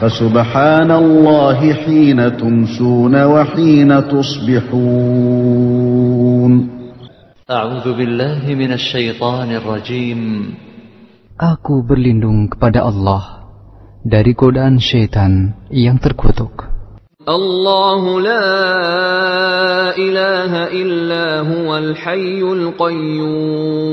فسبحان الله حين تمسون وحين تصبحون أعوذ بالله من الشيطان الرجيم Aku berlindung kepada Allah dari godaan syaitan yang terkutuk. الله لا إله إلا هو الحي القيوم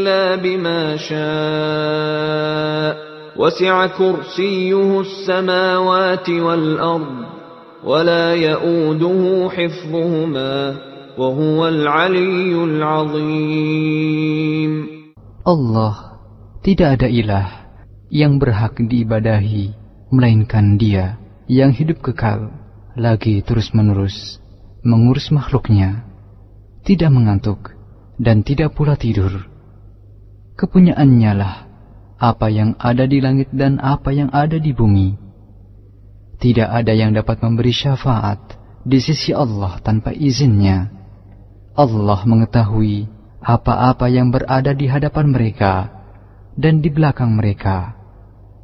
إلا بما شاء وسع كرسيه السماوات والأرض ولا يؤوده حفظهما وهو العلي العظيم Allah tidak ada ilah yang berhak diibadahi melainkan Dia yang hidup kekal lagi terus-menerus mengurus makhluknya tidak mengantuk dan tidak pula tidur kepunyaannya lah apa yang ada di langit dan apa yang ada di bumi. Tidak ada yang dapat memberi syafaat di sisi Allah tanpa izinnya. Allah mengetahui apa-apa yang berada di hadapan mereka dan di belakang mereka,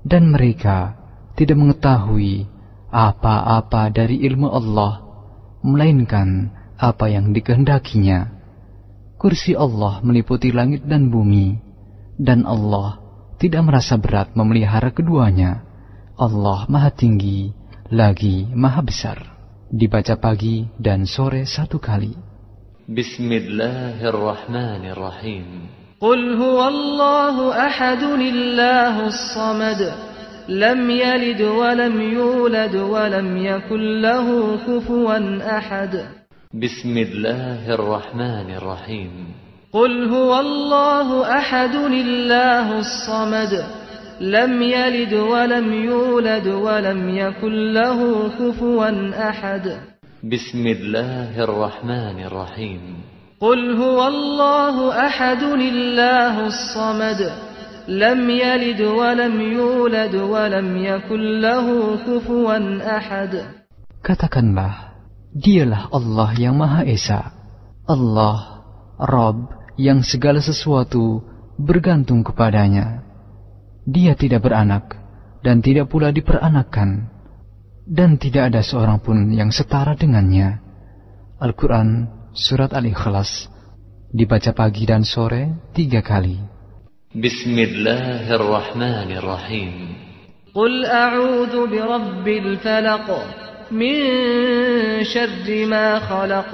dan mereka tidak mengetahui apa-apa dari ilmu Allah, melainkan apa yang dikehendakinya. Kursi Allah meliputi langit dan bumi, dan Allah tidak merasa berat memelihara keduanya. Allah Maha Tinggi lagi Maha Besar. Dibaca pagi dan sore satu kali. Bismillahirrahmanirrahim. Qul huwallahu ahadun illahus samad. Lam yalid wa lam yulad wa lam yakul kufuwan ahad. Bismillahirrahmanirrahim. قل هو الله أحد الله الصمد لم يلد ولم يولد ولم يكن له كفوا أحد. بسم الله الرحمن الرحيم. قل هو الله أحد الله الصمد لم يلد ولم يولد ولم يكن له كفوا أحد. Katakanlah, dialah Allah yang Maha Esa. Allah, Rabb yang segala sesuatu bergantung kepadanya. Dia tidak beranak dan tidak pula diperanakan, dan tidak ada seorang pun yang setara dengannya. Al-Quran Surat Al-Ikhlas dibaca pagi dan sore tiga kali. Bismillahirrahmanirrahim. Qul a'udhu birabbil falaq min syarri ma khalaq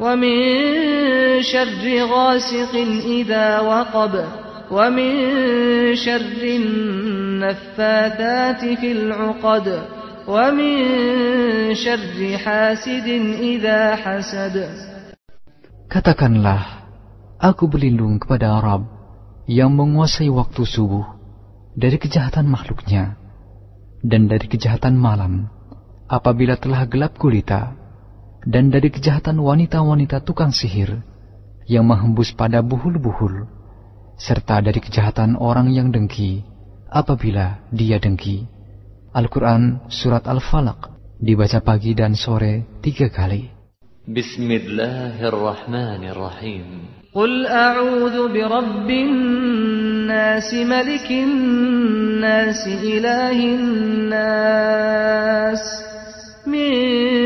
ومن شر غاسق إذا وقب ومن شر النفاثات في العقد ومن شر حاسد إذا حسد Katakanlah, aku berlindung kepada Arab yang menguasai waktu subuh dari kejahatan makhluknya dan dari kejahatan malam apabila telah gelap gulita dan dari kejahatan wanita-wanita tukang sihir yang menghembus pada buhul-buhul serta dari kejahatan orang yang dengki apabila dia dengki. Al-Quran Surat Al-Falaq dibaca pagi dan sore tiga kali. بسم الله الرحمن الرحيم قل أعوذ برب الناس ملك الناس إله الناس من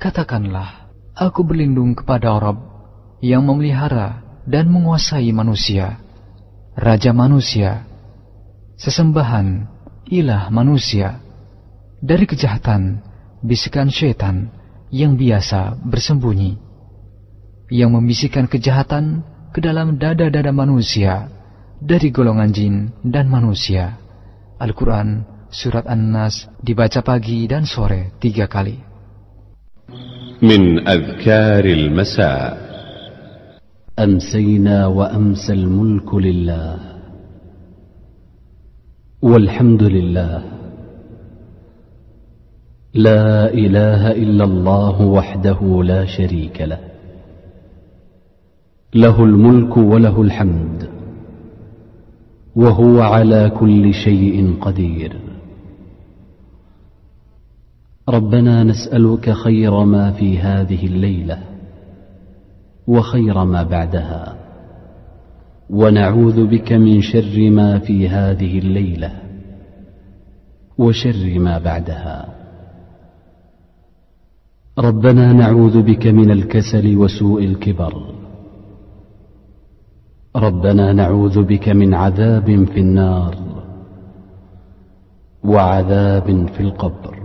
Katakanlah, aku berlindung kepada Rabb yang memelihara dan menguasai manusia, Raja manusia, sesembahan, ilah manusia, dari kejahatan, bisikan syaitan yang biasa bersembunyi, yang membisikkan kejahatan ke dalam dada-dada manusia dari golongan jin dan manusia. Al-Quran Surat An-Nas dibaca pagi dan sore tiga kali. من أذكار المساء. أمسينا وأمسى الملك لله والحمد لله. لا إله إلا الله وحده لا شريك له. له الملك وله الحمد وهو على كل شيء قدير. ربنا نسألك خير ما في هذه الليلة وخير ما بعدها. ونعوذ بك من شر ما في هذه الليلة وشر ما بعدها. ربنا نعوذ بك من الكسل وسوء الكبر. ربنا نعوذ بك من عذاب في النار وعذاب في القبر.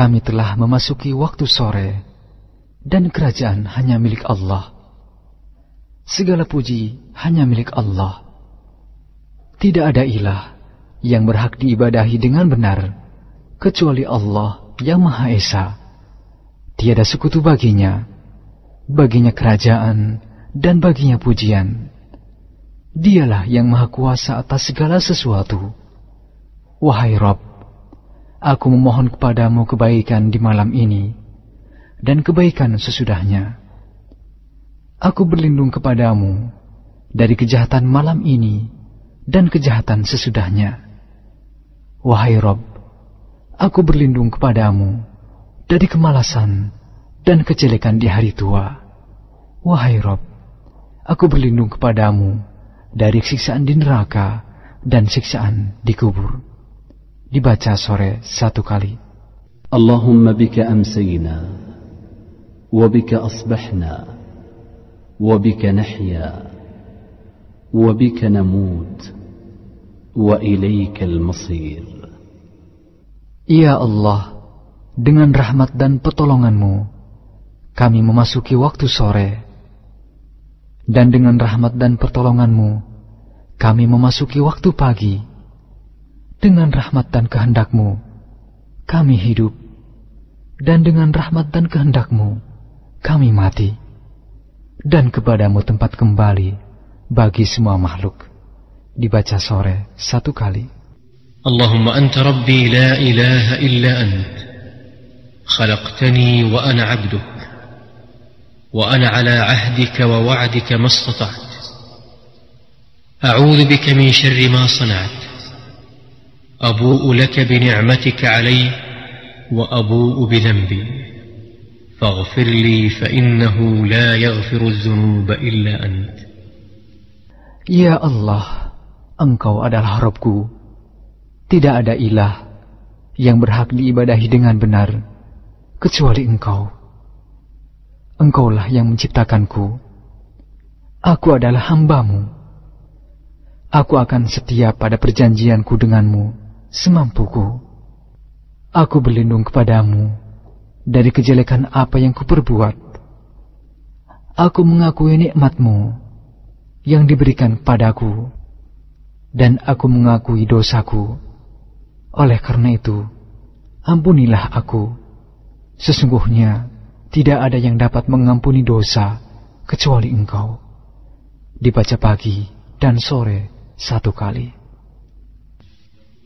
Kami telah memasuki waktu sore, dan kerajaan hanya milik Allah. Segala puji hanya milik Allah. Tidak ada ilah yang berhak diibadahi dengan benar, kecuali Allah yang Maha Esa. Tiada sekutu baginya, baginya kerajaan, dan baginya pujian. Dialah yang Maha Kuasa atas segala sesuatu. Wahai Rob, Aku memohon kepadamu kebaikan di malam ini dan kebaikan sesudahnya. Aku berlindung kepadamu dari kejahatan malam ini dan kejahatan sesudahnya. Wahai Rob, aku berlindung kepadamu dari kemalasan dan kejelekan di hari tua. Wahai Rob, aku berlindung kepadamu dari siksaan di neraka dan siksaan di kubur dibaca sore satu kali. Allahumma bika amsayna, wabika asbahna, wabika nahya, wabika namud, wa ilayka al-masir. Ya Allah, dengan rahmat dan pertolonganmu, kami memasuki waktu sore. Dan dengan rahmat dan pertolonganmu, kami memasuki waktu pagi dengan rahmat dan kehendakmu, kami hidup, dan dengan rahmat dan kehendakmu, kami mati, dan kepadamu tempat kembali bagi semua makhluk. Dibaca sore satu kali. اللهم أنت ربي لا إله إلا أنت خلقتني وأنا عبدك وأنا على عهدك ووعدك ما استطعت أعوذ بك من شر ما صنعت أبوء لك بنعمتك علي وأبوء بذنبي فاغفر لي فإنه لا يغفر الذنوب إلا أنت Ya Allah, Engkau adalah Rabbku. Tidak ada ilah yang berhak diibadahi dengan benar, kecuali Engkau. Engkaulah yang menciptakanku. Aku adalah hambamu. Aku akan setia pada perjanjianku denganmu, semampuku. Aku berlindung kepadamu dari kejelekan apa yang kuperbuat. Aku mengakui nikmatmu yang diberikan padaku, dan aku mengakui dosaku. Oleh karena itu, ampunilah aku. Sesungguhnya tidak ada yang dapat mengampuni dosa kecuali engkau. Dibaca pagi dan sore satu kali.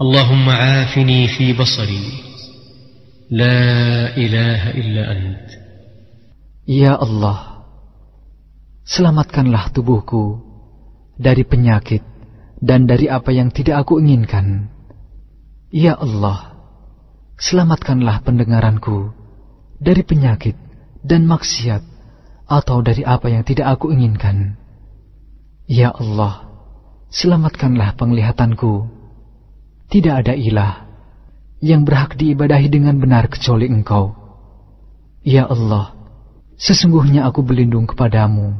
اللهم عافني في بصري لا اله الا انت Ya Allah, selamatkanlah tubuhku dari penyakit dan dari apa yang tidak aku inginkan. Ya Allah, selamatkanlah pendengaranku dari penyakit dan maksiat atau dari apa yang tidak aku inginkan. Ya Allah, selamatkanlah penglihatanku. tidak ada ilah yang berhak diibadahi dengan benar kecuali engkau. Ya Allah, sesungguhnya aku berlindung kepadamu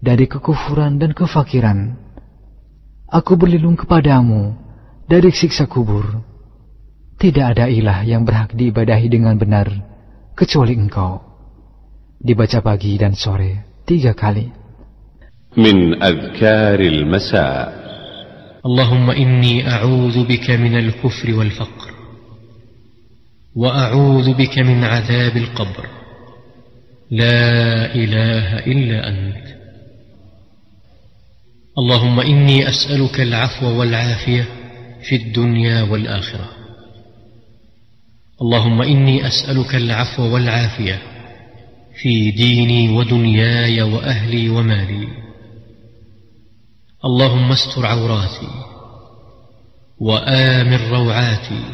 dari kekufuran dan kefakiran. Aku berlindung kepadamu dari siksa kubur. Tidak ada ilah yang berhak diibadahi dengan benar kecuali engkau. Dibaca pagi dan sore tiga kali. Min azkaril masa' اللهم إني أعوذ بك من الكفر والفقر وأعوذ بك من عذاب القبر. لا إله إلا أنت. اللهم إني أسألك العفو والعافية في الدنيا والآخرة. اللهم إني أسألك العفو والعافية في ديني ودنياي وأهلي ومالي. اللهم استر عوراتي وامن روعاتي.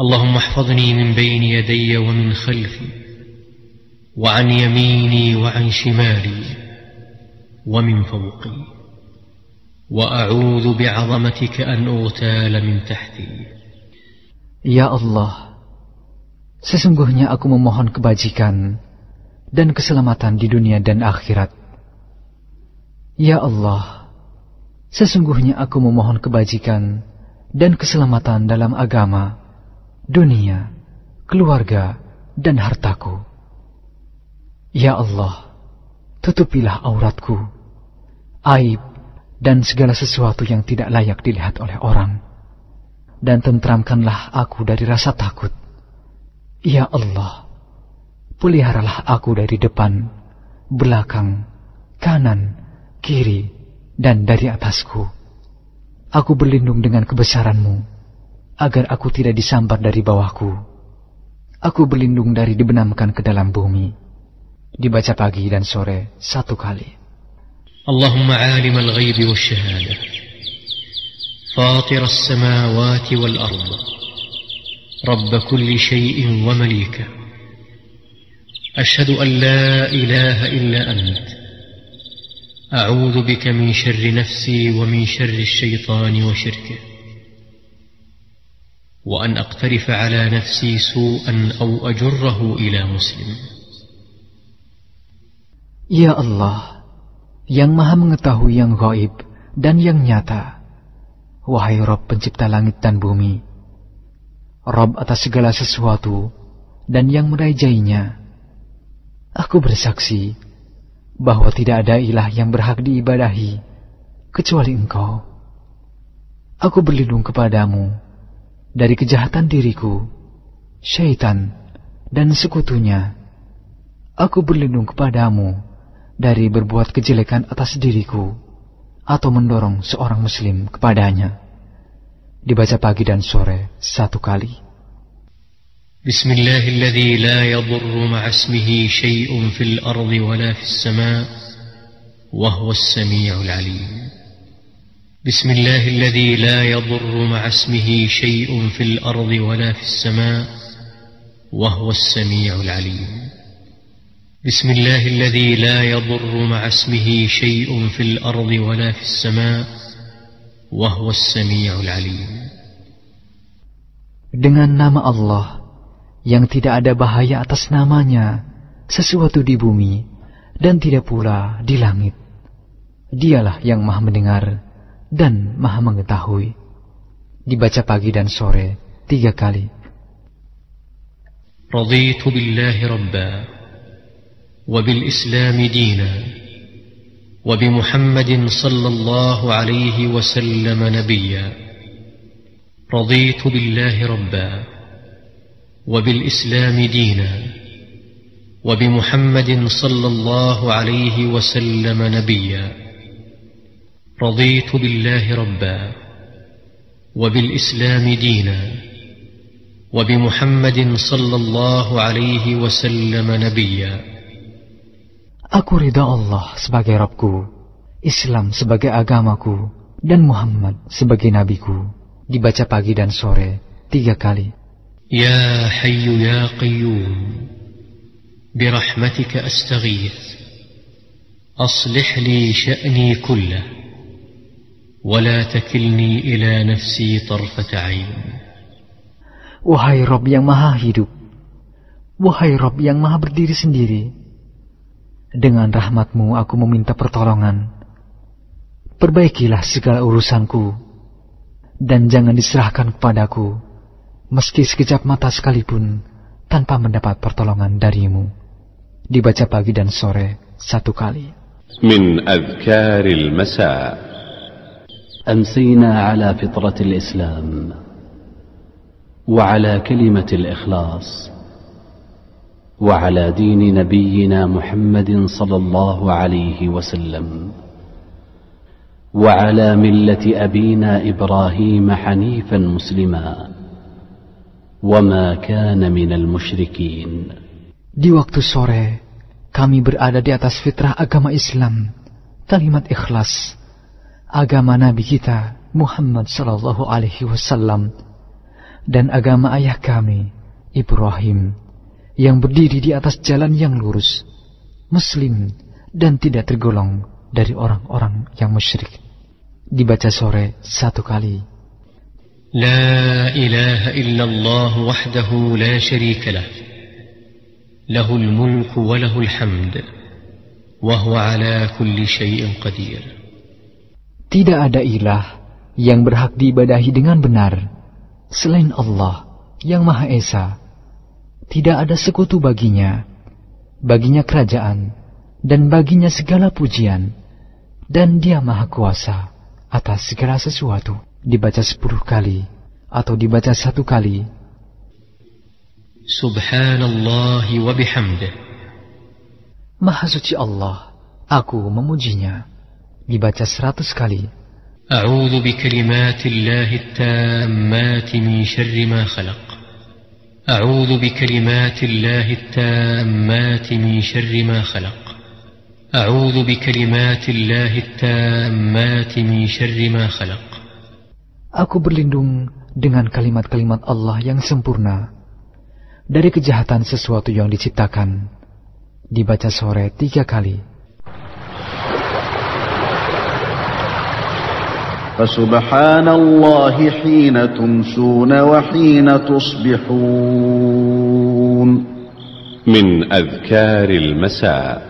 اللهم احفظني من بين يدي ومن خلفي وعن يميني وعن شمالي ومن فوقي. وأعوذ بعظمتك أن أغتال من تحتي. Ya Allah, sesungguhnya aku memohon kebajikan dan keselamatan di dunia dan akhirat. Ya Allah, sesungguhnya aku memohon kebajikan dan keselamatan dalam agama, dunia, keluarga, dan hartaku. Ya Allah, tutupilah auratku, aib, dan segala sesuatu yang tidak layak dilihat oleh orang dan tentramkanlah aku dari rasa takut. Ya Allah, peliharalah aku dari depan, belakang, kanan, kiri, dan dari atasku. Aku berlindung dengan kebesaranmu, agar aku tidak disambar dari bawahku. Aku berlindung dari dibenamkan ke dalam bumi. Dibaca pagi dan sore satu kali. اللهم عالم الغيب والشهاده فاطر السماوات والارض رب كل شيء ومليكه اشهد ان لا اله الا انت أعوذ بك من شر نفسي ومن شر الشيطان وشركه وأن أقترف على نفسي سوءا أو أجره إلى مسلم Ya Allah, yang maha mengetahui yang gaib dan yang nyata. Wahai Rob pencipta langit dan bumi, Rob atas segala sesuatu dan yang merajainya. Aku bersaksi bahwa tidak ada ilah yang berhak diibadahi kecuali engkau. Aku berlindung kepadamu dari kejahatan diriku, syaitan, dan sekutunya. Aku berlindung kepadamu dari berbuat kejelekan atas diriku atau mendorong seorang muslim kepadanya. Dibaca pagi dan sore satu kali. بسم الله الذي لا يضر مع اسمه شيء في الأرض ولا في السماء وهو السميع العليم. بسم الله الذي لا يضر مع اسمه شيء في الأرض ولا في السماء وهو السميع العليم. بسم الله الذي لا يضر مع اسمه شيء في الأرض ولا في السماء وهو السميع العليم. Dengan nama Allah yang tidak ada bahaya atas namanya, sesuatu di bumi dan tidak pula di langit. Dialah yang maha mendengar dan maha mengetahui. Dibaca pagi dan sore tiga kali. رضيت بالله ربا وبالإسلام دينا وبمحمد صلى الله عليه وسلم نبيا رضيت بالله ربا وبالإسلام دينا وبمحمد صلى الله عليه وسلم نبيا رضيت بالله ربا وبالإسلام دينا وبمحمد صلى الله عليه وسلم نبيا Aku ridha Allah sebagai Rabbku, Islam sebagai agamaku, dan Muhammad sebagai nabiku. Dibaca pagi dan sore tiga kali. يا حي يا قيوم برحمتك أستغيث أصلح لي شأني كله ولا تكلني إلى نفسي طرفة عين Wahai Rob yang maha hidup, wahai Rob yang maha berdiri sendiri, dengan rahmatmu aku meminta pertolongan. Perbaikilah segala urusanku, dan jangan diserahkan kepadaku, Meski sekejap mata sekalipun, tanpa mendapat pertolongan darimu. Dibaca pagi dan sore satu kali. من أذكار المساء أمسينا على فطرة الإسلام وعلى كلمة الإخلاص وعلى دين نبينا محمد صلى الله عليه وسلم وعلى ملة أبينا إبراهيم حنيفا مسلما وما كان من المشركين Di waktu sore, kami berada di atas fitrah agama Islam, kalimat ikhlas, agama Nabi kita Muhammad Sallallahu Alaihi Wasallam, dan agama ayah kami Ibrahim, yang berdiri di atas jalan yang lurus, Muslim dan tidak tergolong dari orang-orang yang musyrik. Dibaca sore satu kali. لا إله إلا الله وحده لا شريك له له الملك وله الحمد وهو على كل شيء قدير Tidak ada ilah yang berhak diibadahi dengan benar selain Allah yang Maha Esa. Tidak ada sekutu baginya, baginya kerajaan, dan baginya segala pujian, dan dia Maha Kuasa atas segala sesuatu. Dibaca sepuluh kali atau dibaca satu kali. سبحان الله وبحمده Maha suci Allah, aku memujinya. Dibaca seratus kali. أعوذ بكلمات الله التامات من شر ما خلق أعوذ بكلمات الله التامات من شر ما خلق أعوذ بكلمات الله التامات من شر ما خلق Aku berlindung dengan kalimat-kalimat Allah yang sempurna dari kejahatan sesuatu yang diciptakan. Dibaca sore tiga kali. فسبحان الله حين تمسون وحين تصبحون من azkaril المساء